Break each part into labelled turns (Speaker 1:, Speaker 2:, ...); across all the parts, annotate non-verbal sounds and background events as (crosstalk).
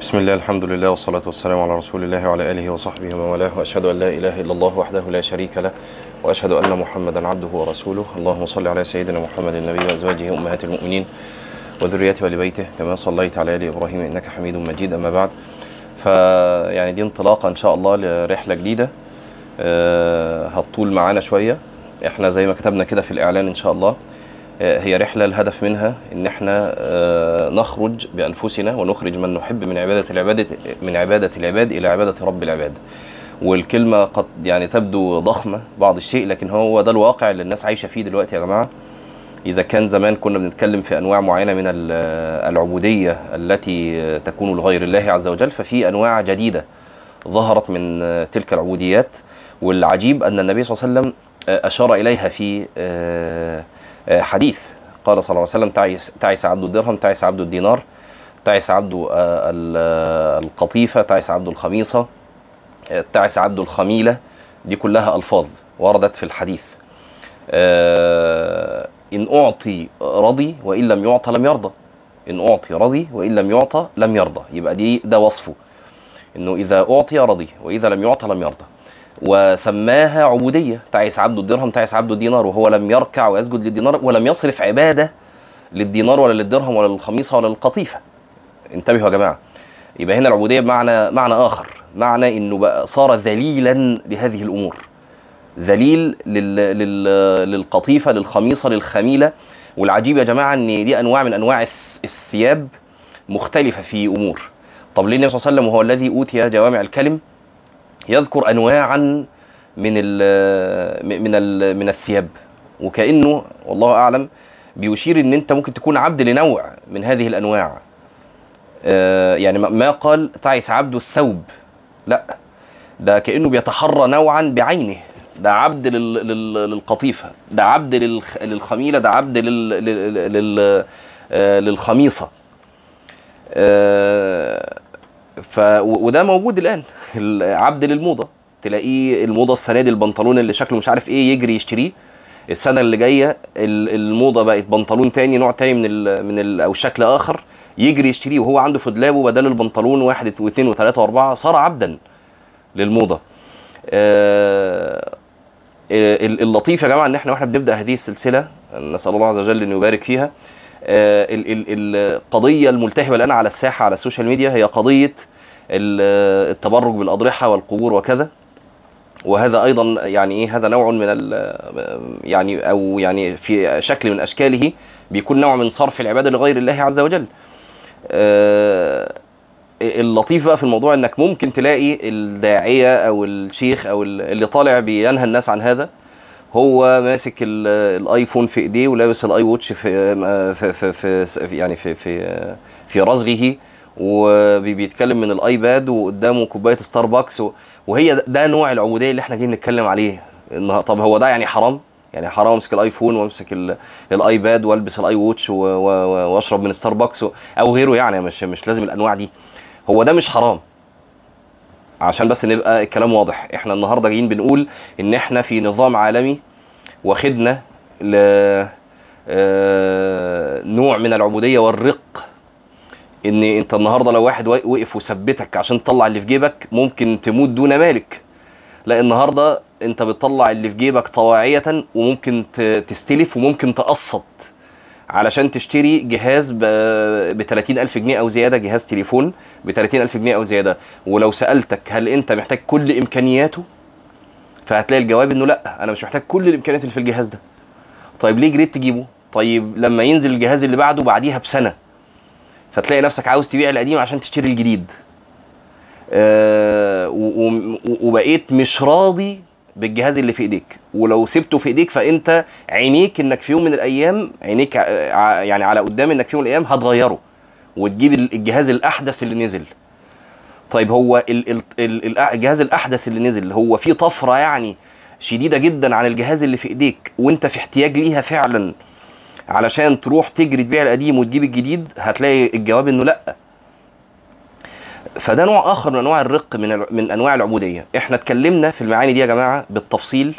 Speaker 1: بسم الله الحمد لله والصلاة والسلام على رسول الله وعلى آله وصحبه ومن والاه وأشهد أن لا إله إلا الله وحده لا شريك له وأشهد أن محمدا عبده ورسوله اللهم صل على سيدنا محمد النبي وأزواجه أمهات المؤمنين وذريته ولبيته كما صليت على آل إبراهيم إنك حميد مجيد أما بعد فيعني دي انطلاقة إن شاء الله لرحلة جديدة هتطول معانا شوية إحنا زي ما كتبنا كده في الإعلان إن شاء الله هي رحلة الهدف منها إن إحنا آه، نخرج بأنفسنا ونخرج من نحب من عبادة العباد من عبادة العباد إلى عبادة رب العباد. والكلمة قد يعني تبدو ضخمة بعض الشيء لكن هو ده الواقع اللي الناس عايشة فيه دلوقتي يا جماعة. إذا كان زمان كنا بنتكلم في أنواع معينة من ال- العبودية التي تكون لغير الله عز وجل ففي أنواع جديدة ظهرت من تلك العبوديات والعجيب أن النبي صلى الله عليه وسلم أشار إليها في آه، آه، حديث. قال صلى الله عليه وسلم تعس, عبد الدرهم تعس عبد الدينار تعس عبد آه، آه، القطيفة تعس عبد الخميصة آه، تعس عبد الخميلة. دي كلها ألفاظ وردت في الحديث. إن أعطي رضي وإن لم يعطى لم يرضى. إن أعطي رضي وإن لم يعطى لم يرضى. يبقى دي ده وصفه. إنه إذا أعطي رضي وإذا لم يعطى لم يرضى. وسماها عبودية تعس عبد الدرهم تعس عبد الدينار وهو لم يركع ويسجد للدينار ولم يصرف عبادة للدينار ولا للدرهم ولا للخميصة ولا للقطيفة. انتبهوا يا جماعة. يبقى هنا العبودية بمعنى معنى آخر معنى إنه بقى صار ذليلا لهذه الأمور. ذليل لل... لل... للقطيفة للخميصة للخميلة. والعجيب يا جماعة إن دي أنواع من أنواع الث- الثياب مختلفة في أمور. طب ليه النبي صلى الله عليه وسلم وهو الذي أوتي جوامع الكلم؟ يذكر انواعا من ال من ال من الثياب. وكأنه والله أعلم بيشير إن أنت ممكن تكون عبد لنوع من هذه الأنواع. آه، يعني ما- قال تعس عبد الثوب. لا ده كأنه بيتحرى نوعا بعينه. ده عبد لل... لل... للقطيفة. ده عبد للخ... للخميلة. ده عبد. لل... آه، للخميصة. آه، ف وده موجود الآن. (laughs) العبد للموضة. تلاقيه الموضة السنة دي البنطلون اللي شكله مش عارف إيه يجري يشتريه. السنة اللي جاية ال- الموضة بقت بنطلون تاني نوع تاني من ال من ال أو شكل آخر يجري يشتريه وهو عنده في دولابه بدل البنطلون واحد واثنين وثلاثه وأربعة صار عبدا للموضة. آه ال- اللطيف يا جماعة إن إحنا وإحنا بنبدأ هذه السلسلة نسأل الله عز وجل إن يبارك فيها. القضية الملتهبة الآن على الساحة على ال social media هي قضية ال- التبرج بالأضرحة والقبور وكذا وهذا أيضا يعني إيه هذا نوع من يعني أو يعني في شكل من أشكاله بيكون نوع من صرف العباده لغير الله عز وجل. آه، اللطيف بقى في الموضوع إنك ممكن تلاقي الداعية أو الشيخ أو ال- اللي طالع بينهى الناس عن هذا هو ماسك ال- الآيفون في إيديه ولابس الآي ووتش في في في, في, يعني في في في رزقه وبيتكلم من الآيباد وقدامه كوباية ستاربكس وهي ده- نوع العبوديه اللي إحنا جايين نتكلم عليه طب هو ده يعني حرام؟ يعني حرام أمسك الآيفون وأمسك ال- الآيباد وألبس الآي ووتش وأشرب من ستاربكس أو غيره يعني مش مش لازم الأنواع دي. هو ده مش حرام. عشان بس نبقى الكلام واضح. إحنا النهارده جايين بنقول إن إحنا في نظام عالمي واخدنا ل آه، نوع من العبودية والرق إن أنت النهارده لو واحد وا- وقف وثبتك عشان تطلع اللي في جيبك ممكن تموت دون مالك. لا النهارده أنت بتطلع اللي في جيبك طواعية وممكن تستلف وممكن تقسط. علشان تشتري جهاز ب 30 ألف جنيه أو زيادة جهاز تليفون ب 30 ألف جنيه أو زيادة. ولو سألتك هل أنت محتاج كل إمكانياته فهتلاقي الجواب إنه لأ أنا مش محتاج كل الإمكانيات اللي في الجهاز ده. طيب ليه جريت تجيبه؟ طيب لما ينزل الجهاز اللي بعده بعديها بسنة فتلاقي نفسك عاوز تبيع القديم عشان تشتري الجديد. و- وبقيت مش راضي بالجهاز اللي في ايديك. ولو سبته في ايديك فانت عينيك انك في يوم من الأيام عينيك يعني على قدام انك في يوم من الأيام هتغيره وتجيب ال- الجهاز الاحدث اللي نزل. طيب هو ال- ال- ال- الجهاز الاحدث اللي نزل هو فيه طفرة يعني شديدة جدا عن الجهاز اللي في ايديك وانت في احتياج ليها فعلا علشان تروح تجري تبيع القديم وتجيب الجديد هتلاقي الجواب إنه لأ. فده نوع آخر من أنواع الرق من من أنواع العبودية. إحنا اتكلمنا في المعاني دي يا جماعة بالتفصيل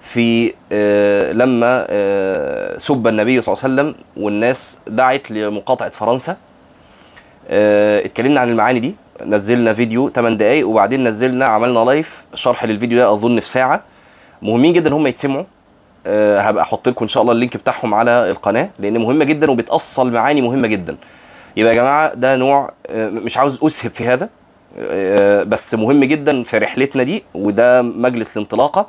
Speaker 1: في آه لما آه سب النبي صلى الله عليه وسلم والناس دعت لمقاطعة فرنسا. آه، اتكلمنا عن المعاني دي نزلنا فيديو 8 دقايق وبعدين نزلنا عملنا live شرح للفيديو ده أظن في ساعة. مهمين جدا هم يتسمعوا. أه هبقى أحط لكم إن شاء الله ال link بتاعهم على القناة لأن مهمة جدا وبتأصل معاني مهمة جدا. يبقى يا جماعة ده نوع أه مش عاوز أسهب في هذا أه بس مهم جدا في رحلتنا دي وده مجلس الانطلاقة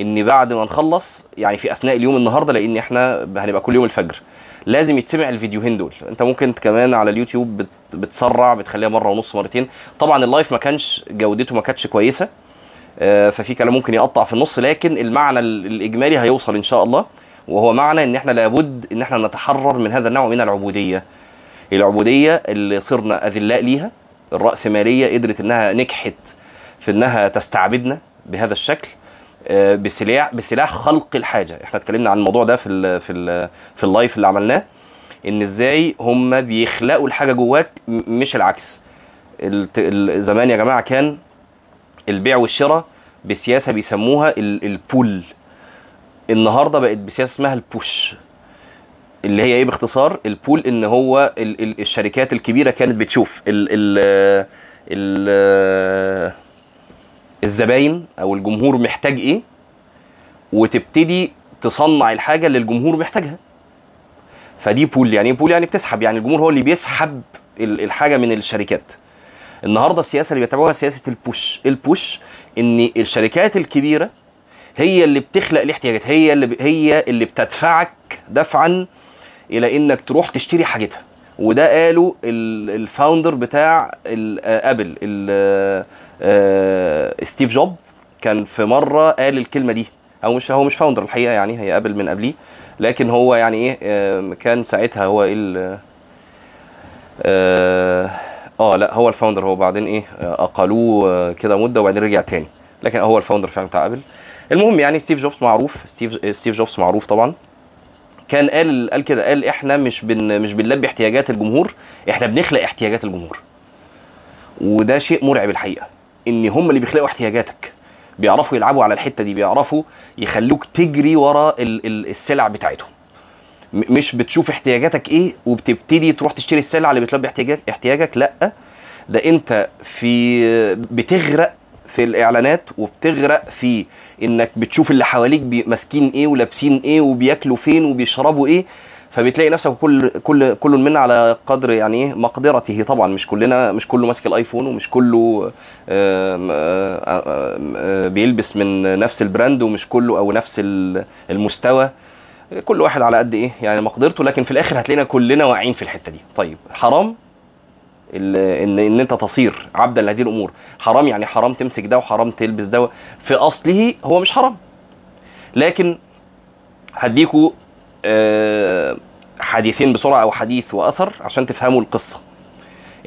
Speaker 1: إن بعد ما نخلص يعني في أثناء اليوم النهارده لأن إحنا هنبقى كل يوم الفجر لازم يتسمع الفيديوهين دول. أنت ممكن كمان على اليوتيوب بت بتسرع بتخليها مرة ونص مرتين. طبعا اللايف ما كانش جودته ما كانتش كويسة آه، ففي كلام ممكن يقطع في النص لكن المعنى ال- الإجمالي هيوصل إن شاء الله وهو معنى إن إحنا لابد إن إحنا نتحرر من هذا النوع من العبودية. العبودية اللي صرنا أذلاء ليها الراسماليه قدرت إنها نجحت في إنها تستعبدنا بهذا الشكل آه، بسلاح بسلاح خلق الحاجة. إحنا اتكلمنا عن الموضوع ده في ال في ال في ال live اللي عملناه إن إزاي هم بيخلقوا الحاجة جواك مش العكس. زمان يا جماعة كان البيع والشراء بسياسة بيسموها ال- ال pull. النهارده بقت بسياسة اسمها ال push. اللي هي إيه باختصار؟ ال pull ان هو ال ال الشركات الكبيرة كانت بتشوف ال ال ال الزباين أو الجمهور محتاج إيه وتبتدي تصنع الحاجة اللي الجمهور محتاجها. فدي pull يعني إيه pull؟ يعني بتسحب. يعني الجمهور هو اللي بيسحب ال- الحاجة من الشركات. النهارده السياسة اللي بيتبعوها سياسة ال push ال push إن الشركات الكبيرة هي اللي بتخلق الاحتياجات. هي اللي. هي اللي بتدفعك دفعا إلى إنك تروح تشتري حاجتها. وده قاله ال- ال founder بتاع Apple Steve Jobs كان في مرة قال الكلمة دي. أو مش هو مش founder الحقيقة يعني هي Apple من قبليه. لكن هو يعني إيه آه، كان ساعتها هو إيه آه آه، لا هو ال founder هو بعدين إيه آه، أقلوه آه، كده مدة وبعدين رجع تاني. لكن هو ال founder فعلا بتاع Apple المهم يعني Steve Jobs معروف. Steve Steve Jobs معروف طبعا. كان قال قال كده قال إحنا مش بن مش بنلبي احتياجات الجمهور إحنا بنخلق احتياجات الجمهور. وده شيء مرعب الحقيقة إن هم اللي بيخلقوا احتياجاتك بيعرفوا يلعبوا على الحتة دي بيعرفوا يخلوك تجري ورا ال- ال- السلع بتاعتهم. مش بتشوف احتياجاتك إيه وبتبتدي تروح تشتري السلعه اللي بتلبي احتياجك احتياجك لأ ده أنت في بتغرق في الإعلانات وبتغرق في إنك بتشوف اللي حواليك ماسكين إيه ولابسين إيه وبياكلوا فين وبيشربوا إيه فبتلاقي نفسك كل كل كل منا على قدر يعني إيه مقدرته. طبعا مش كلنا مش كله ماسك الآيفون ومش كله بيلبس من نفس البراند ومش كله أو نفس ال- المستوى. كل واحد على قد إيه يعني مقدرته. لكن في الآخر هتلاقينا كلنا واعيين في الحتة دي. طيب حرام؟ ان إن أنت تصير عبدا لهذه الأمور. حرام يعني حرام تمسك ده وحرام تلبس ده في أصله هو مش حرام. لكن هديكوا آه، حديثين بسرعة أو حديث وأثر عشان تفهموا القصة.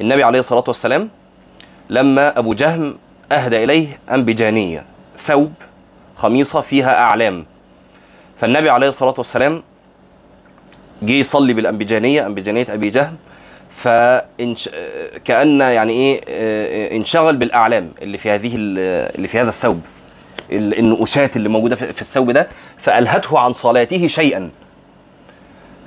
Speaker 1: النبي عليه الصلاة والسلام لما أبو جهم أهدى إليه انبجانيه ثوب خميصة فيها أعلام. فالنبي عليه الصلاة والسلام جه يصلي بالانبجانيه انبجانيه أبي جهم فإنش... كأن يعني إيه آه، انشغل بالأعلام اللي في هذه ال- اللي في هذا الثوب ال- النقوشات اللي موجودة في الثوب ده فألهته عن صلاته شيئا.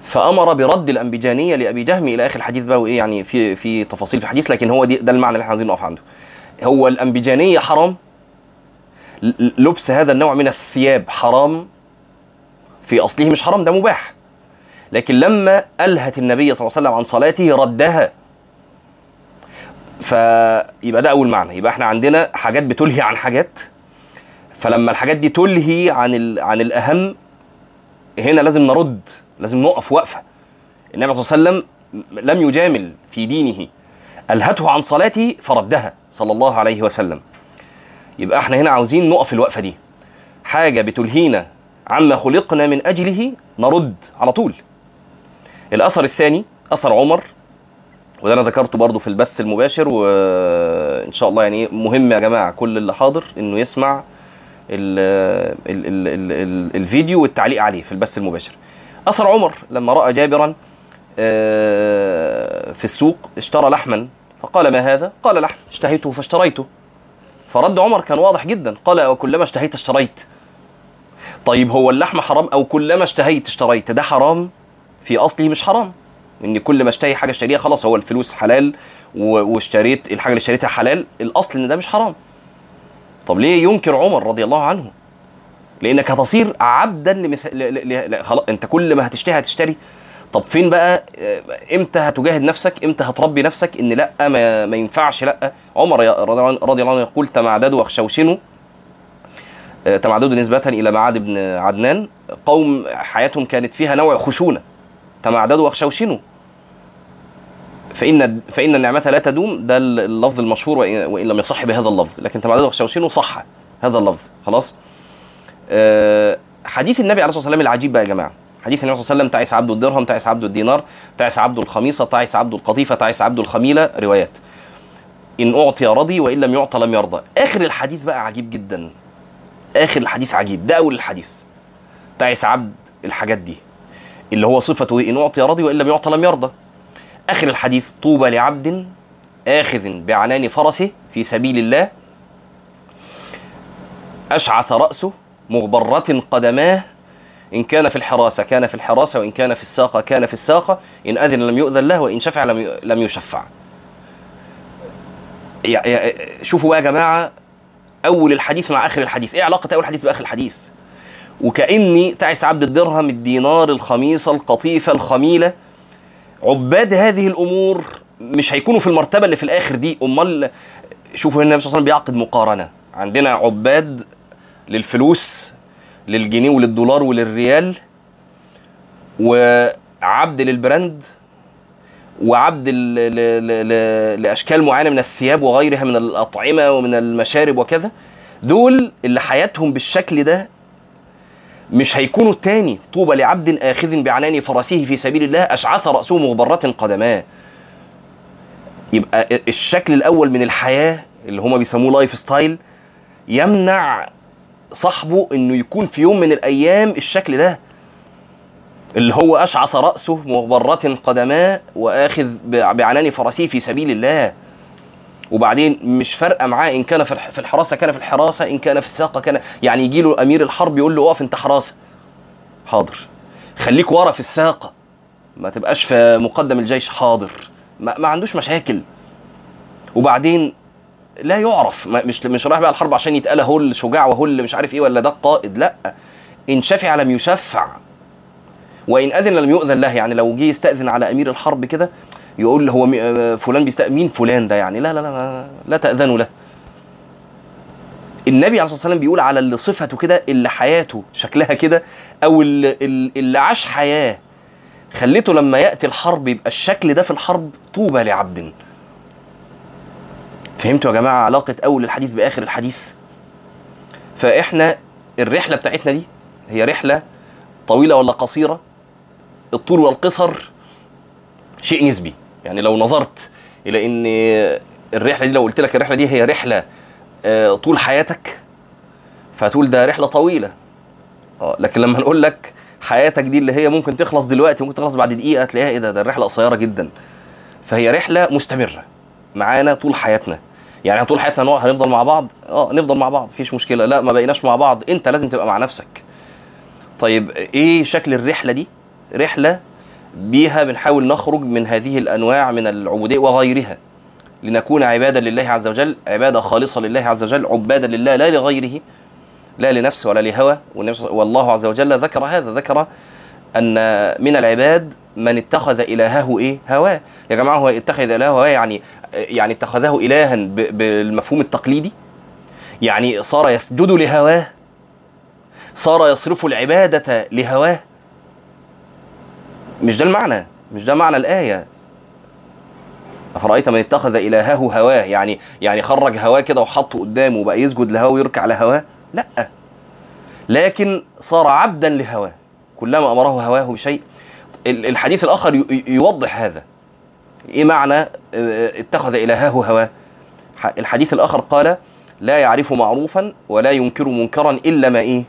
Speaker 1: فأمر برد الانبجانيه لأبي جهم إلى آخر الحديث بقى وإيه يعني في في تفاصيل في الحديث لكن هو دي ده المعنى اللي إحنا عايزين نقف عنده. هو الانبجانيه حرام لبس هذا النوع من الثياب حرام في أصله مش حرام ده مباح. لكن لما ألهت النبي صلى الله عليه وسلم عن صلاته ردها. فيبقى ده أول معنى. يبقى إحنا عندنا حاجات بتلهي عن حاجات. فلما الحاجات دي تلهي عن. عن الأهم هنا لازم نرد لازم نقف وقفة. النبي صلى الله عليه وسلم لم يجامل في دينه. ألهته عن صلاته فردها صلى الله عليه وسلم. يبقى إحنا هنا عاوزين نقف الوقفة دي. حاجة بتلهينا عما خلقنا من أجله نرد على طول. الأثر الثاني أثر عمر وده أنا ذكرته برضو في البث المباشر وإن شاء الله يعني مهم يا جماعة كل اللي حاضر إنه يسمع ال ال ال ال ال الفيديو والتعليق عليه في البث المباشر. أثر عمر لما رأى جابرا آه، في السوق اشترى لحما فقال ما هذا؟ قال لحم اشتهيته فاشتريته. فرد عمر كان واضح جدا قال وكلما اشتهيت اشتريت. طيب هو اللحم حرام أو كلما اشتهيت اشتريت؟ ده حرام؟ في اصله مش حرام إن كل ما اشتهي حاجة اشتريها خلاص هو الفلوس حلال واشتريت الحاجة اللي اشتريتها حلال الأصل إن ده مش حرام. طب ليه ينكر عمر رضي الله عنه؟ لأنك هتصير عبدا لمث... ل... ل... ل... خلاص أنت كل ما هتشتهي هتشتري. طب فين بقى آه، إمتى هتجاهد نفسك؟ إمتى هتربي نفسك إن لأ ما, ما ينفعش لأ؟ عمر يا- رضي الله عنه- رضي الله عنه يقول تمعددوا واخشوشنوا. آه، تمعددوا نسبة إلى معاد بن عدنان. قوم حياتهم كانت فيها نوع خشونة. تمعددوا واخشوشنوا. فإن فإن النعمة لا تدوم ده اللفظ المشهور وإن لم يصح بهذا اللفظ. لكن تمعددوا واخشوشنوا صح هذا اللفظ. خلاص؟ آه، حديث النبي عليه الصلاة والسلام العجيب بقى يا جماعة. حديث النبي صلى الله عليه وسلم تعس عبد الدرهم تعس عبد الدينار تعس عبد الخميصة تعس عبد القطيفة تعس عبد الخميلة. روايات. إن أعطي رضي وإن لم يعطى لم يرضى. آخر الحديث بقى عجيب جدا. آخر الحديث عجيب. ده أول الحديث. تعس عبد الحاجات دي. اللي هو صفته إيه؟ إن أعطي رضي وإن لم يعطى لم يرضى. آخر الحديث طوبى لعبد آخذ بعنان فرسه في سبيل الله. أشعث رأسه مغبرة قدماه. إن كان في الحراسة كان في الحراسة وإن كان في الساقة كان في الساقة. إن أذن لم يؤذن له وإن شفع لم لم يشفع. شوفوا بقى يا جماعة أول الحديث مع آخر الحديث. إيه علاقة أول الحديث بآخر الحديث؟ وكأني تعس عبد الدرهم الدينار الخميصة القطيفة الخميلة. عباد هذه الأمور مش هيكونوا في المرتبة اللي في الآخر دي. أمال شوفوا هنا النبي صلى الله عليه وسلم بيعقد مقارنة. عندنا عباد للفلوس للجنيه وللدولار وللريال وعبد للبراند وعبد. لأشكال معينة من الثياب وغيرها من الأطعمة ومن المشارب وكذا. دول اللي حياتهم بالشكل ده مش هيكونوا التاني. طوبى لعبد آخذ بعنان فرسه في سبيل الله أشعث رأسه مغبرة قدماه. يبقى الشكل الأول من الحياة اللي هما بيسموه lifestyle يمنع صاحبه إنه يكون في يوم من الأيام الشكل ده. اللي هو أشعث رأسه مغبرة قدماه وآخذ بعنان فرسه في سبيل الله. وبعدين مش فارقة معاه إن كان في الح- في الحراسة كان في الحراسة إن كان في الساقة كان يعني يجي له امير الحرب يقول له أقف أنت حراسة. حاضر. خليك ورا في الساقة. ما تبقاش في مقدم الجيش حاضر. ما, ما عندوش مشاكل. وبعدين لا يعرف. مش مش رايح بقى الحرب عشان يتقال هو الشجاع وهو اللي مش عارف إيه ولا ده القائد لا. إن شفع لم يشفع. وإن أذن لم يؤذن له. يعني لو جه يستأذن على أمير الحرب كده يقول هو آه، فلان بيستأذن مين فلان ده يعني؟ لا لا لا لا تأذنوا له. النبي عليه الصلاة والسلام بيقول على اللي صفته كده اللي حياته شكلها كده أو اللي, اللي عاش حياة خليته لما يأتي الحرب يبقى الشكل ده في الحرب طوبى لعبد. فهمتوا يا جماعة علاقة أول الحديث بآخر الحديث؟ فإحنا الرحلة بتاعتنا دي هي رحلة طويلة ولا قصيرة؟ الطول والقصر شيء نسبي. يعني لو نظرت إلى إن الرحلة دي لو قلت لك الرحلة دي هي رحلة آه، طول حياتك فهتقول ده رحلة طويلة. آه لكن لما نقول لك حياتك دي اللي هي ممكن تخلص دلوقتي ممكن تخلص بعد دقيقة تلاقيها إيه ده؟ ده الرحلة قصيرة جدا. فهي رحلة مستمرة معانا طول حياتنا. يعني طول حياتنا نوع هنفضل مع بعض؟ آه نفضل مع بعض مفيش مشكلة. لا ما بقيناش مع بعض. أنت لازم تبقى مع نفسك. طيب إيه شكل الرحلة دي؟ رحلة بيها بنحاول نخرج من هذه الأنواع من العبودية وغيرها. لنكون عبادا لله عز وجل عبادة خالصة لله عز وجل عبادا لله لا لغيره لا لنفس ولا لهوى. والله عز وجل ذكر هذا ذكر أن من العباد من اتخذ إلهه إيه؟ هواه. يا جماعة هو اتخذ إلهه هواه يعني يعني اتخذه الها بالمفهوم التقليدي؟ يعني صار يسجد لهواه صار يصرف العبادة لهواه. مش ده المعنى مش ده معنى الآية. أفرأيت من اتخذ إلهه هواه؟ يعني يعني خرج هواه كده وحطه قدامه وبقى يسجد لهواه ويركع لهواه؟ لأ. لكن صار عبدا لهواه كلما أمره هواه بشيء. ال- الحديث الآخر يوضح هذا. إيه معنى؟ آه، اتخذ إلهه هواه؟ الحديث الآخر قال لا يعرف معروفا ولا ينكر منكرا إلا ما إيه؟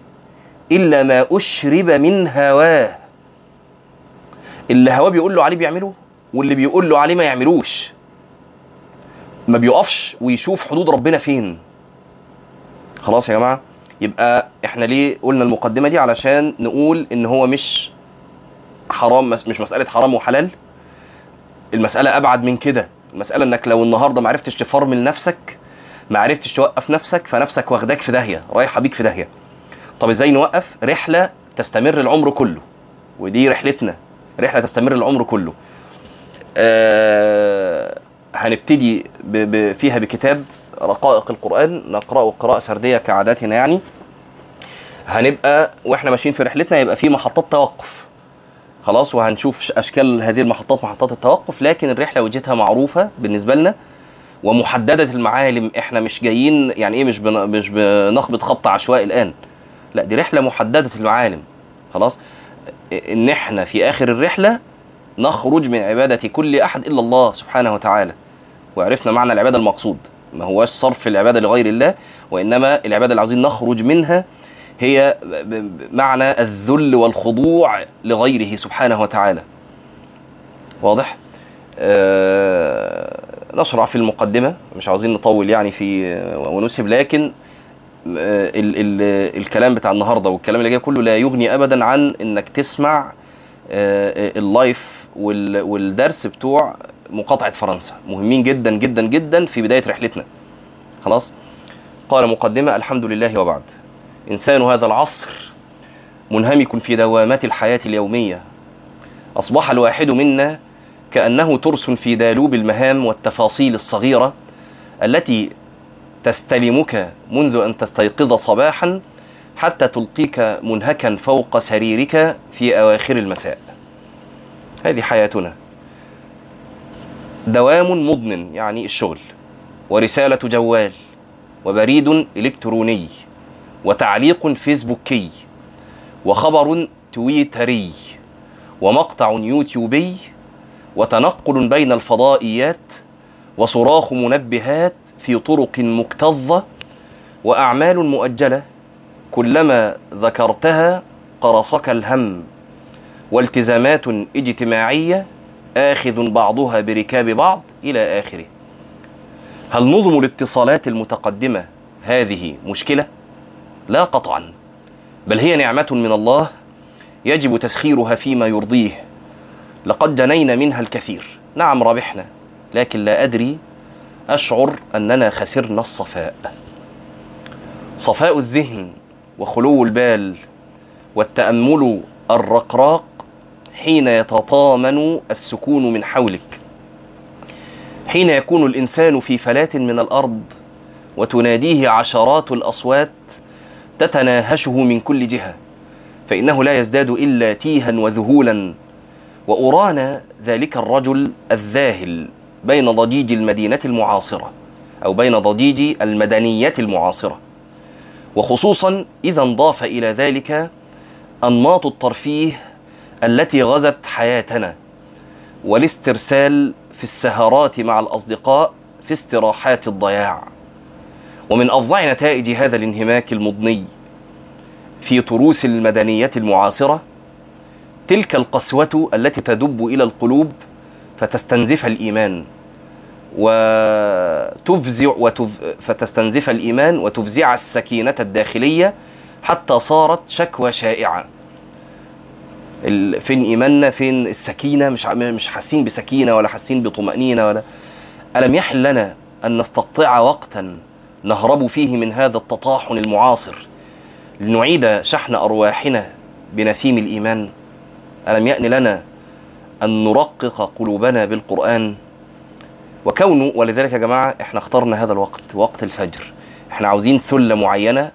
Speaker 1: إلا ما أشرب من هواه. اللي هواه بيقول له عليه بيعمله واللي بيقول له عليه ما يعملوش. ما بيقفش ويشوف حدود ربنا فين. خلاص يا جماعة يبقى إحنا ليه قلنا المقدمة دي؟ علشان نقول إن هو مش حرام مش مسألة حرام وحلال. المسألة أبعد من كده. المسألة إنك لو النهارده ما عرفتش تفرمل نفسك ما عرفتش توقف نفسك فنفسك واخداك في داهية رايحة بيك في داهية. طب إزاي نوقف؟ رحلة تستمر العمر كله. ودي رحلتنا. رحلة تستمر العمر كله. آه هنبتدي فيها بكتاب رقائق القرآن. نقراه قراءة سردية كعاداتنا يعني. هنبقى وإحنا ماشيين في رحلتنا يبقى في محطات توقف. خلاص وهنشوف أشكال هذه المحطات محطات التوقف. لكن الرحلة وجهتها معروفة بالنسبة لنا ومحددة المعالم. إحنا مش جايين يعني إيه مش بن مش بنخبط خبط عشوائي الآن. لا دي رحلة محددة المعالم. خلاص؟ إن إحنا في آخر الرحلة نخرج من عبادة كل أحد إلا الله سبحانه وتعالى. وعرفنا معنى العبادة المقصود. ما هواش صرف العبادة لغير الله وإنما العبادة اللي عاوزين نخرج منها هي معنى الذل والخضوع لغيره سبحانه وتعالى. واضح؟ آه نشرع في المقدمة مش عاوزين نطول يعني في ونسهب لكن ال ال الكلام بتاع النهاردة والكلام اللي جاي كله لا يغني أبدا عن إنك تسمع آه اللايف والدرس بتوع مقاطعة فرنسا. مهمين جدا جدا جدا في بداية رحلتنا. خلاص؟ قال مقدمة الحمد لله وبعد. إنسان هذا العصر منهمك في دوامات الحياة اليومية. أصبح الواحد منا كأنه ترس في دالوب المهام والتفاصيل الصغيرة التي تستلمك منذ أن تستيقظ صباحا حتى تلقيك منهكا فوق سريرك في أواخر المساء. هذه حياتنا. دوام مضن يعني الشغل ورسالة جوال وبريد إلكتروني وتعليق فيسبوكي وخبر تويتري ومقطع يوتيوبي وتنقل بين الفضائيات وصراخ منبهات في طرق مكتظة وأعمال مؤجلة كلما ذكرتها قرصك الهم. والتزامات اجتماعية آخذ بعضها بركاب بعض إلى آخره. هل نظم الاتصالات المتقدمة هذه مشكلة؟ لا قطعا. بل هي نعمة من الله يجب تسخيرها فيما يرضيه. لقد جنينا منها الكثير. نعم ربحنا لكن لا أدري أشعر أننا خسرنا الصفاء. صفاء الذهن وخلو البال والتأمل الرقراق حين يتطامن السكون من حولك. حين يكون الإنسان في فلاه من الأرض وتناديه عشرات الأصوات تتناهشه من كل جهة فإنه لا يزداد إلا تيها وذهولا وأرانا ذلك الرجل الذاهل. بين ضجيج المدينة المعاصرة أو بين ضجيج المدنية المعاصرة. وخصوصا إذا انضاف إلى ذلك أنماط الترفيه التي غزت حياتنا والاسترسال في السهرات مع الأصدقاء في استراحات الضياع. ومن أفظع نتائج هذا الانهماك المضني في تروس المدنية المعاصرة تلك القسوة التي تدب إلى القلوب فتستنزف الإيمان وتفزع وتف... فتستنزف الإيمان وتفزع السكينة الداخلية حتى صارت شكوى شائعة. ال... فين إيماننا؟ فين السكينة؟ مش. مش حاسين بسكينة ولا حاسين بطمأنينة ولا. ألم يحل لنا أن نستقطع وقتا نهرب فيه من هذا التطاحن المعاصر لنعيد شحن أرواحنا بنسيم الإيمان؟ ألم يأن لنا أن نرقق قلوبنا بالقرآن. وكونه ولذلك يا جماعة إحنا اخترنا هذا الوقت وقت الفجر. إحنا عاوزين ثله معينة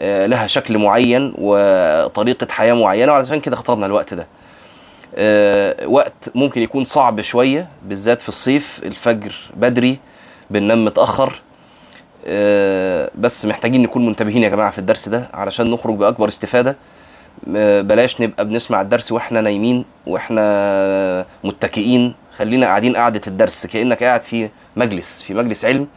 Speaker 1: آه، لها شكل معين وطريقة حياة معينة وعلشان كده اخترنا الوقت ده. آه، وقت ممكن يكون صعب شوية بالذات في الصيف الفجر بدري بننام متأخر. آه، بس محتاجين نكون منتبهين يا جماعة في الدرس ده علشان نخرج بأكبر استفادة. آه، بلاش نبقى بنسمع الدرس وإحنا نايمين وإحنا متكئين. خلينا قاعدين قعدة الدرس كأنك قاعد في مجلس في مجلس علم.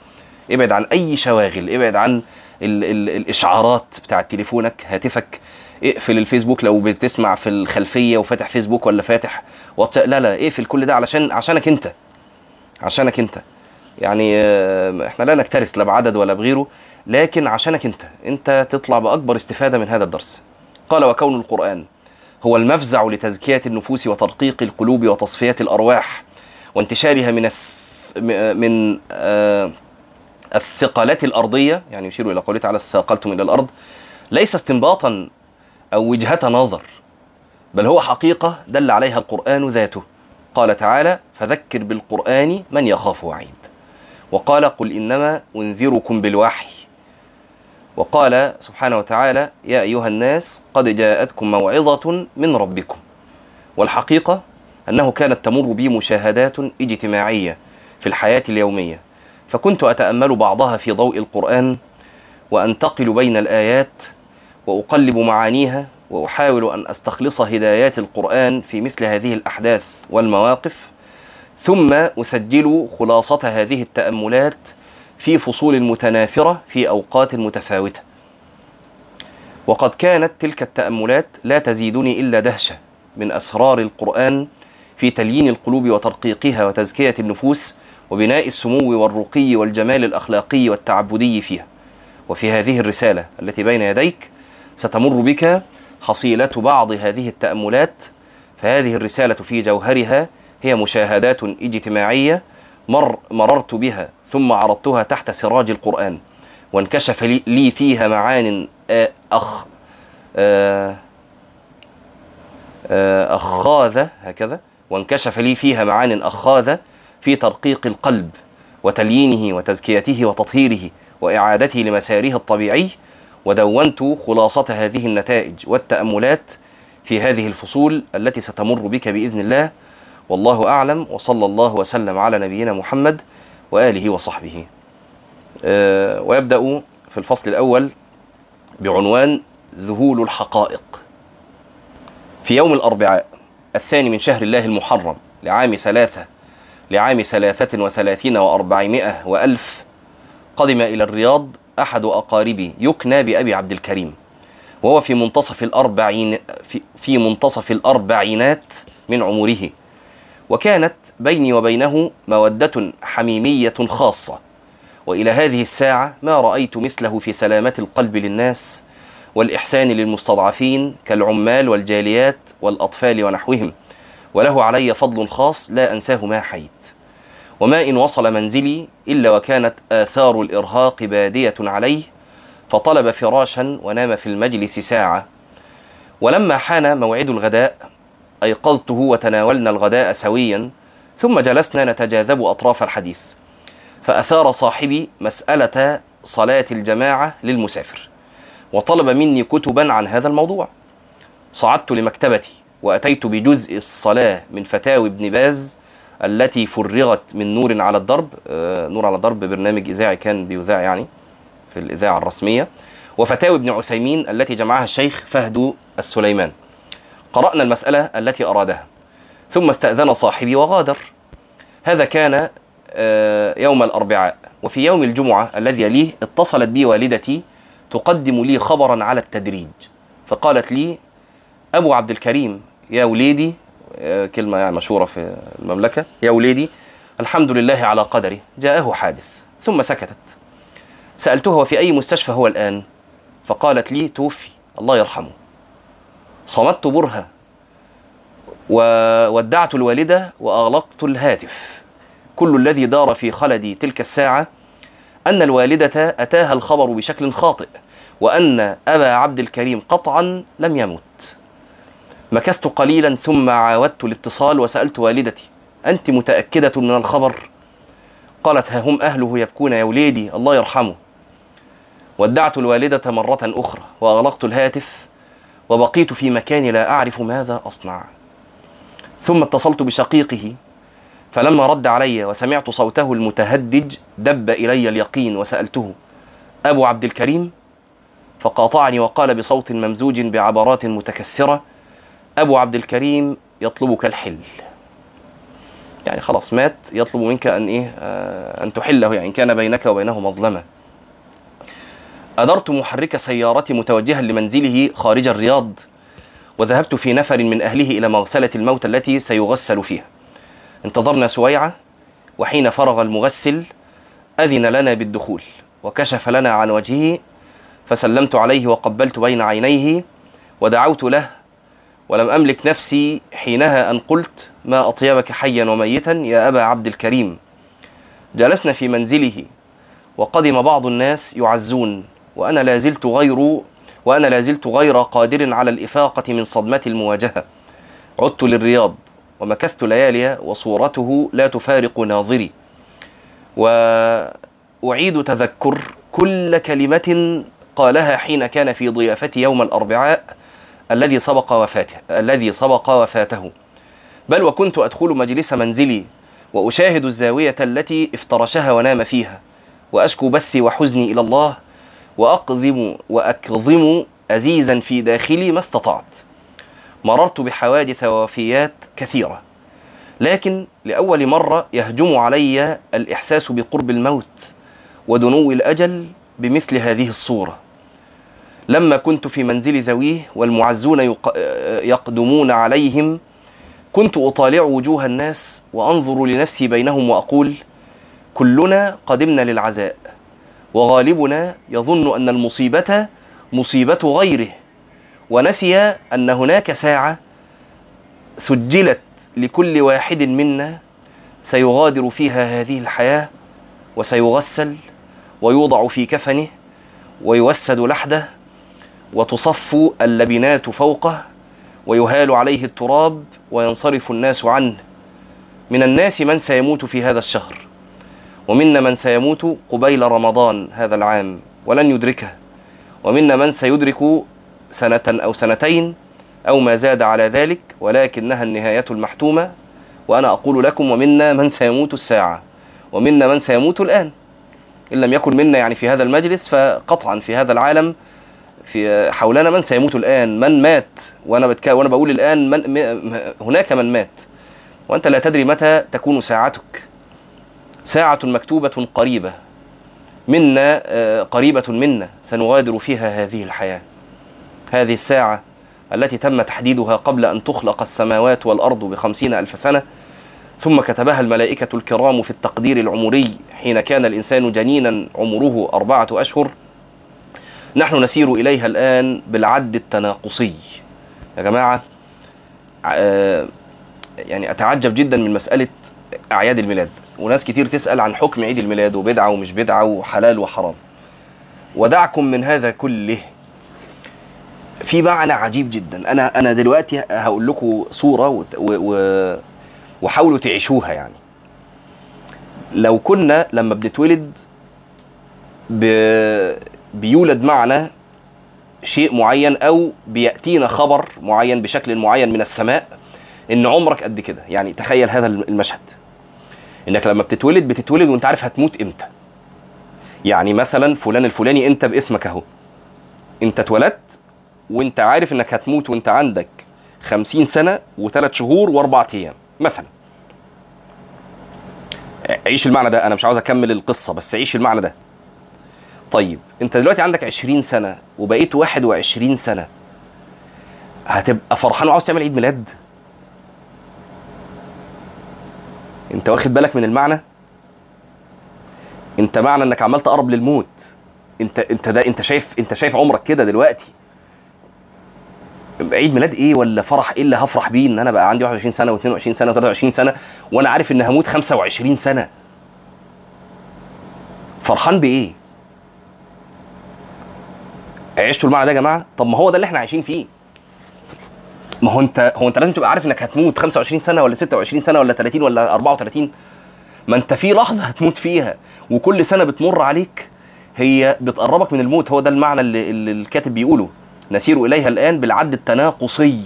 Speaker 1: ابعد عن أي شواغل ابعد عن ال ال الإشعارات بتاعة تليفونك هاتفك. اقفل الفيسبوك لو بتسمع في الخلفية وفاتح فيسبوك ولا فاتح واتساب لا لا اقفل كل ده علشان عشانك انت عشانك انت. يعني آه، إحنا لا نكترث لا بعدد ولا بغيره لكن عشانك انت. انت تطلع بأكبر استفادة من هذا الدرس. قال وكون القرآن هو المفزع لتزكية النفوس وترقيق القلوب وتصفية الأرواح وانتشارها من من آه، الثقلات الأرضية يعني يشير إلى قوله تعالى ثاقلتم إلى الأرض ليس استنباطا أو وجهة نظر بل هو حقيقة دل عليها القرآن ذاته. قال تعالى فذكر بالقرآن من يخاف وعيد وقال قل إنما أنذركم بالوحي وقال سبحانه وتعالى يا أيها الناس قد جاءتكم موعظة من ربكم. والحقيقة أنه كانت تمر بي مشاهدات اجتماعية في الحياة اليومية. فكنت أتأمل بعضها في ضوء القرآن وأنتقل بين الآيات وأقلب معانيها وأحاول أن أستخلص هدايات القرآن في مثل هذه الأحداث والمواقف ثم أسجل خلاصة هذه التأملات في فصول متناثرة في أوقات متفاوتة. وقد كانت تلك التأملات لا تزيدني إلا دهشة من أسرار القرآن في تليين القلوب وترقيقها وتزكية النفوس وبناء السمو والرقي والجمال الأخلاقي والتعبدي فيها. وفي هذه الرسالة التي بين يديك ستمر بك حصيلة بعض هذه التأملات. فهذه الرسالة في جوهرها هي مشاهدات اجتماعية مر مررت بها ثم عرضتها تحت سراج القرآن وانكشف لي- فيها معان أخ أخاذة هكذا وانكشف لي فيها معان أخاذة في ترقيق القلب وتليينه وتزكيته وتطهيره وإعادته لمساره الطبيعي ودونت خلاصة هذه النتائج والتأملات في هذه الفصول التي ستمر بك بإذن الله. والله أعلم وصلى الله وسلم على نبينا محمد وآله وصحبه. آه، ويبدأ في الفصل الأول بعنوان ذهول الحقائق. في يوم الأربعاء الثاني من شهر الله المحرم لعام ثلاثة لعام ثلاثة وثلاثين وأربعمائة وألف قدم إلى الرياض أحد أقاربي يكنى بأبي عبد الكريم وهو في منتصف الأربعين في, في منتصف الأربعينات من عمره. وكانت بيني وبينه مودة حميمية خاصة. وإلى هذه الساعة ما رأيت مثله في سلامة القلب للناس والإحسان للمستضعفين كالعمال والجاليات والأطفال ونحوهم. وله علي فضل خاص لا أنساه ما حيت. وما إن وصل منزلي إلا وكانت آثار الإرهاق بادية عليه فطلب فراشا ونام في المجلس ساعة. ولما حان موعد الغداء أيقظته وتناولنا الغداء سويا ثم جلسنا نتجاذب أطراف الحديث. فأثار صاحبي مسألة صلاة الجماعة للمسافر وطلب مني كتبا عن هذا الموضوع. صعدت لمكتبتي وأتيت بجزء الصلاة من فتاوي ابن باز التي فرغت من نور على الضرب آه، نور على الضرب برنامج إذاعي كان بيذاع يعني في الإذاعة الرسمية وفتاوي ابن عثيمين التي جمعها الشيخ فهد السليمان. قرأنا المسألة التي أرادها. ثم استأذن صاحبي وغادر. هذا كان آه، يوم الأربعاء. وفي يوم الجمعة الذي يليه اتصلت بي والدتي تقدم لي خبرا على التدريج. فقالت لي أبو عبد الكريم يا وليدي آه، كلمة يعني مشهورة في المملكة يا وليدي الحمد لله على قدره جاءه حادث. ثم سكتت. سألتها وفي أي مستشفى هو الآن؟ فقالت لي توفي الله يرحمه. صمت برهة وودعت الوالدة وأغلقت الهاتف. كل الذي دار في خلدي تلك الساعة أن الوالدة أتاها الخبر بشكل خاطئ وأن أبا عبد الكريم قطعا لم يمت مكثت قليلا ثم عاودت الاتصال وسألت والدتي أنت متأكدة من الخبر؟ قالت ها هم أهله يبكون يا وليدي الله يرحمه. ودعت الوالدة مرة أخرى وأغلقت الهاتف وبقيت في مكاني لا أعرف ماذا أصنع. ثم اتصلت بشقيقه فلما رد علي وسمعت صوته المتهدج دب إلي اليقين وسألته أبو عبد الكريم؟ فقاطعني وقال بصوت ممزوج بعبرات متكسرة أبو عبد الكريم يطلبك الحل. يعني خلاص مات يطلب منك أن إيه آه أن تحله يعني كان بينك وبينه مظلمة. أدرت محرك سيارتي متوجها لمنزله خارج الرياض وذهبت في نفر من أهله إلى مغسلة الموت التي سيغسل فيها. انتظرنا سويعة وحين فرغ المغسل أذن لنا بالدخول وكشف لنا عن وجهه فسلمت عليه وقبلت بين عينيه ودعوت له ولم أملك نفسي حينها أن قلت ما أطيبك حيا وميتا يا أبا عبد الكريم. جلسنا في منزله وقدم بعض الناس يعزون وأنا لا زلت غير وأنا لا زلت غير قادر على الإفاقة من صدمة المواجهة. عدت للرياض ومكثت ليالي وصورته لا تفارق ناظري. وأعيد تذكر كل كلمة قالها حين كان في ضيافتي يوم الأربعاء الذي سبق وفاته الذي سبق وفاته. بل وكنت أدخل مجلس منزلي وأشاهد الزاوية التي افترشها ونام فيها. وأشكو بثي وحزني إلى الله وأقظم وأكظم أزيزا في داخلي ما استطعت. مررت بحوادث ووفيات كثيرة لكن لأول مرة يهجم علي الإحساس بقرب الموت ودنو الأجل بمثل هذه الصورة. لما كنت في منزل ذويه والمعزون يقدمون عليهم كنت أطالع وجوه الناس وأنظر لنفسي بينهم وأقول كلنا قدمنا للعزاء. وغالبنا يظن أن المصيبة مصيبة غيره ونسي أن هناك ساعة سجلت لكل واحد منا سيغادر فيها هذه الحياة وسيغسل ويوضع في كفنه ويوسد لحده وتصف اللبنات فوقه ويهال عليه التراب وينصرف الناس عنه. من الناس من سيموت في هذا الشهر. ومنا من سيموت قبيل رمضان هذا العام ولن يدركه. ومنا من سيدرك سنة أو سنتين أو ما زاد على ذلك ولكنها النهاية المحتومة. وأنا أقول لكم ومنا من سيموت الساعة ومنا من سيموت الآن. إن لم يكن منا يعني في هذا المجلس فقطعا في هذا العالم في حولنا من سيموت الآن. من مات؟ وأنا بتك... وأنا بقول الآن من. هناك من مات. وأنت لا تدري متى تكون ساعتك. ساعة مكتوبة قريبة منا آه، قريبة منا سنغادر فيها هذه الحياة. هذه الساعة التي تم تحديدها قبل أن تخلق السماوات والأرض بخمسين ألف سنة ثم كتبها الملائكة الكرام في التقدير العمري حين كان الإنسان جنينا عمره أربعة أشهر. نحن نسير إليها الآن بالعد التناقصي. يا جماعة آه، يعني أتعجب جدا من مسألة أعياد الميلاد. وناس كتير تسأل عن حكم عيد الميلاد وبدعة ومش بدعة وحلال وحرام. ودعكم من هذا كله في معنى عجيب جدا. أنا أنا دلوقتي هقول لكم صورة و... و... وحاولوا تعيشوها يعني. لو كنا لما بنتولد. بيولد معنا شيء معين أو بيأتينا خبر معين بشكل معين من السماء إن عمرك قد كده. يعني تخيل هذا المشهد. انك لما بتتولد بتتولد وانت عارف هتموت إمتى. يعني مثلا فلان الفلاني انت باسمك اهو. انت اتولدت وانت عارف انك هتموت وانت عندك خمسين سنة وثلاث شهور واربع أيام مثلا. عيش المعنى ده أنا مش عاوز أكمل القصة بس عيش المعنى ده. طيب انت دلوقتي عندك عشرين سنة وبقيت واحد وعشرين سنة هتبقى فرحان وعاوز تعمل عيد ميلاد؟ انت واخد بالك من المعنى؟ انت معنى انك عمال تقرب للموت. انت انت ده انت شايف انت شايف عمرك كده دلوقتي. عيد ميلاد إيه ولا فرح إيه اللي هفرح بيه ان أنا بقى عندي 21 سنة و22 سنة و23 سنة وأنا عارف ان هموت 25 سنة؟ فرحان بإيه؟ عشتوا المعنى ده يا جماعة؟ طب ما هو ده اللي إحنا عايشين فيه. ما هو انت هو انت لازم تبقى عارف انك هتموت 25 سنة ولا 26 سنة ولا 30 ولا 34 ما انت في لحظة هتموت فيها وكل سنة بتمر عليك هي بتقربك من الموت هو ده المعنى اللي, اللي الكاتب بيقوله. نسير إليها الآن بالعد التناقصي.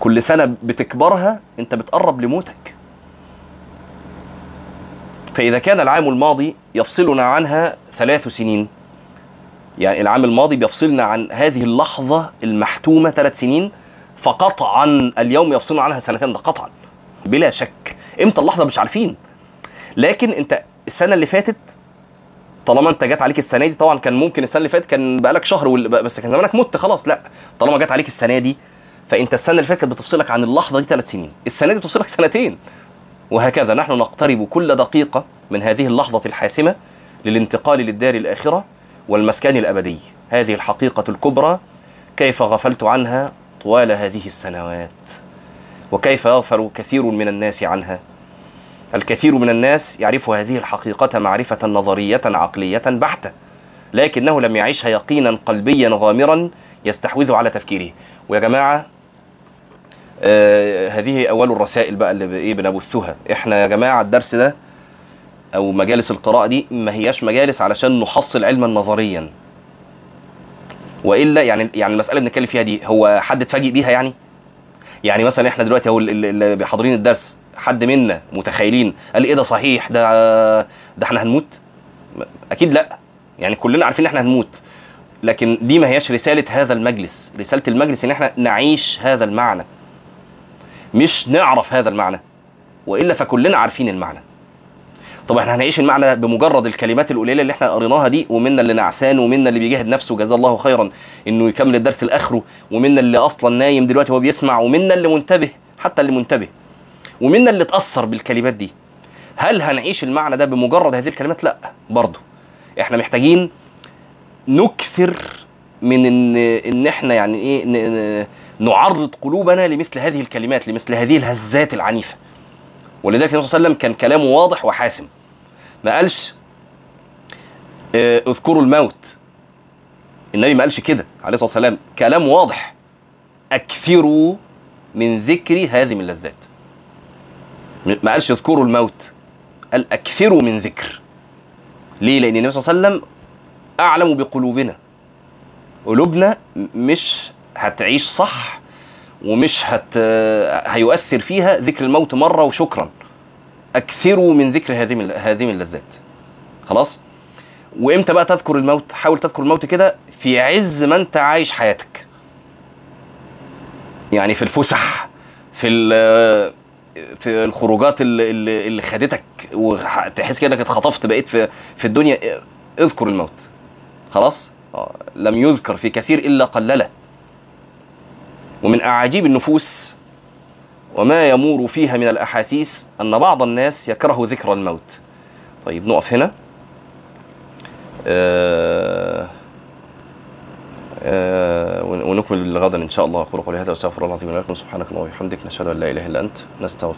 Speaker 1: كل سنة بتكبرها أنت بتقرب لموتك. فإذا كان العام الماضي يفصلنا عنها ثلاث سنين. يعني العام الماضي بيفصلنا عن هذه اللحظة المحتومة ثلاث سنين فقطعا اليوم يفصلنا عنها سنتين ده قطعا بلا شك. إمتى اللحظة مش عارفين. لكن أنت السنة اللي فاتت طالما أنت جت عليك السنة دي طبعا كان ممكن السنة اللي فاتت كان بقالك شهر بس كان زمانك مت خلاص لا. طالما جت عليك السنة دي فأنت السنة اللي فاتت كانت بتفصلك عن اللحظة دي ثلاث سنين. السنة دي بتفصلك سنتين. وهكذا نحن نقترب كل دقيقة من هذه اللحظة الحاسمة للانتقال للدار الآخرة. والمسكن الأبدي. هذه الحقيقة الكبرى كيف غفلت عنها طوال هذه السنوات وكيف يغفل كثير من الناس عنها. الكثير من الناس يعرف هذه الحقيقة معرفة نظرية عقلية بحتة لكنه لم يعيشها يقينا قلبيا غامرا يستحوذ على تفكيره. ويا جماعة آه هذه أول الرسائل بقى اللي إيه بنبثها. إحنا يا جماعة الدرس ده أو مجالس القراءة دي ما هياش مجالس علشان نحصل علما نظريا. وإلا يعني يعني المسألة اللي بنتكلم فيها دي هو حد اتفاجئ بيها يعني؟ يعني مثلا إحنا دلوقتي أهو اللي حاضرين الدرس حد منا متخيلين قال إيه ده صحيح؟ ده ده إحنا هنموت؟ أكيد لأ. يعني كلنا عارفين إن إحنا هنموت. لكن دي ما هياش رسالة هذا المجلس. رسالة المجلس إن إحنا نعيش هذا المعنى. مش نعرف هذا المعنى. وإلا فكلنا عارفين المعنى. طب إحنا هنعيش المعنى بمجرد الكلمات القليلة اللي إحنا قريناها دي؟ ومنا اللي نعسان ومنا اللي بيجاهد نفسه جزاه الله خيرا إنه يكمل الدرس لاخره ومنا اللي أصلا نايم دلوقتي وهو بيسمع ومنا اللي منتبه حتى اللي منتبه. ومنا اللي اتاثر بالكلمات دي. هل هنعيش المعنى ده بمجرد هذه الكلمات؟ لا برضه. إحنا محتاجين نكثر من إن إن إحنا يعني إيه نعرض قلوبنا لمثل هذه الكلمات لمثل هذه الهزات العنيفة. ولذلك النبي صلى الله عليه وسلم كان كلامه واضح وحاسم. ما قالش آه، اذكروا الموت. النبي ما قالش كده عليه الصلاة والسلام. كلام واضح. اكثروا من ذكر هذه من اللذات ما قالش اذكروا الموت. قال اكثروا من ذكر. ليه؟ لأن النبي صلى الله عليه وسلم أعلم بقلوبنا. قلوبنا مش هتعيش صح ومش هت هيؤثر فيها ذكر الموت مرة وشكرا. أكثروا من ذكر هذه هذه اللذات خلاص؟ وإمتى بقى تذكر الموت؟ حاول تذكر الموت كده في عز ما أنت عايش حياتك. يعني في الفسح في في الخروجات اللي, اللي اللي خدتك وتحس كده إنك اتخطفت بقيت في في الدنيا. اذكر الموت. خلاص؟ آه، لم يذكر في كثير إلا قلله. ومن أعاجيب النفوس وما يمور فيها من الأحاسيس أن بعض الناس يكره ذكر الموت. طيب نقف هنا. آه آه ون- ونكمل غدا إن شاء الله. أقول قولي هذا وأستغفر الله العظيم لي ولكم. سبحانك اللهم وبحمدك. نشهد أن لا إله إلا أنت. نستغفر